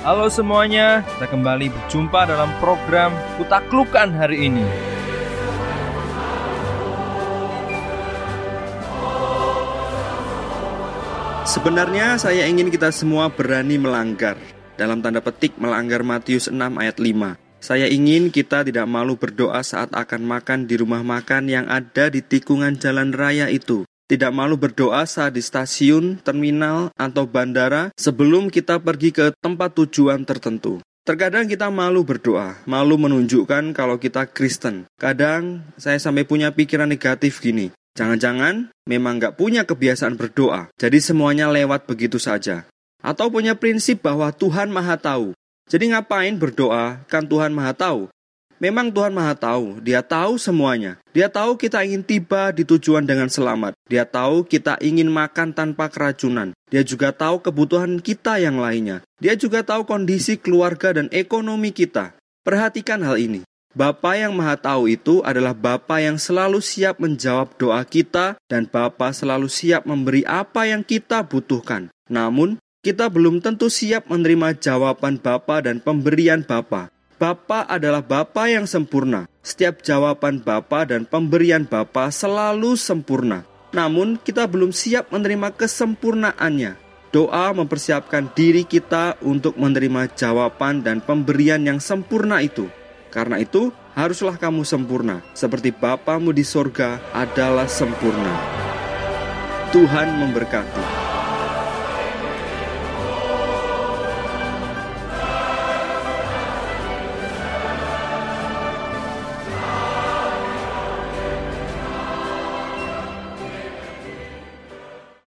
Halo semuanya, kita kembali berjumpa dalam program Kutaklukan hari ini. Sebenarnya saya ingin kita semua berani melanggar. Dalam tanda petik melanggar Matius 6 ayat 5. Saya ingin kita tidak malu berdoa saat akan makan di rumah makan yang ada di tikungan jalan raya itu. Tidak malu berdoa saat di stasiun, terminal, atau bandara sebelum kita pergi ke tempat tujuan tertentu. Terkadang kita malu berdoa, malu menunjukkan kalau kita Kristen. Kadang saya sampai punya pikiran negatif gini, Jangan-jangan memang nggak punya kebiasaan berdoa, jadi semuanya lewat begitu saja. Atau punya prinsip bahwa Tuhan Maha Tahu. Jadi ngapain berdoa, kan Tuhan Maha Tahu. Memang Tuhan Maha Tahu, Dia tahu semuanya. Dia tahu kita ingin tiba di tujuan dengan selamat. Dia tahu kita ingin makan tanpa keracunan. Dia juga tahu kebutuhan kita yang lainnya. Dia juga tahu kondisi keluarga dan ekonomi kita. Perhatikan hal ini. Bapa yang Maha Tahu itu adalah Bapa yang selalu siap menjawab doa kita dan Bapa selalu siap memberi apa yang kita butuhkan. Namun, kita belum tentu siap menerima jawaban Bapa dan pemberian Bapa. Bapa adalah Bapa yang sempurna. Setiap jawaban Bapa dan pemberian Bapa selalu sempurna. Namun, kita belum siap menerima kesempurnaannya. Doa mempersiapkan diri kita untuk menerima jawaban dan pemberian yang sempurna itu. Karena itu, haruslah kamu sempurna, seperti Bapamu di sorga adalah sempurna. Tuhan memberkati.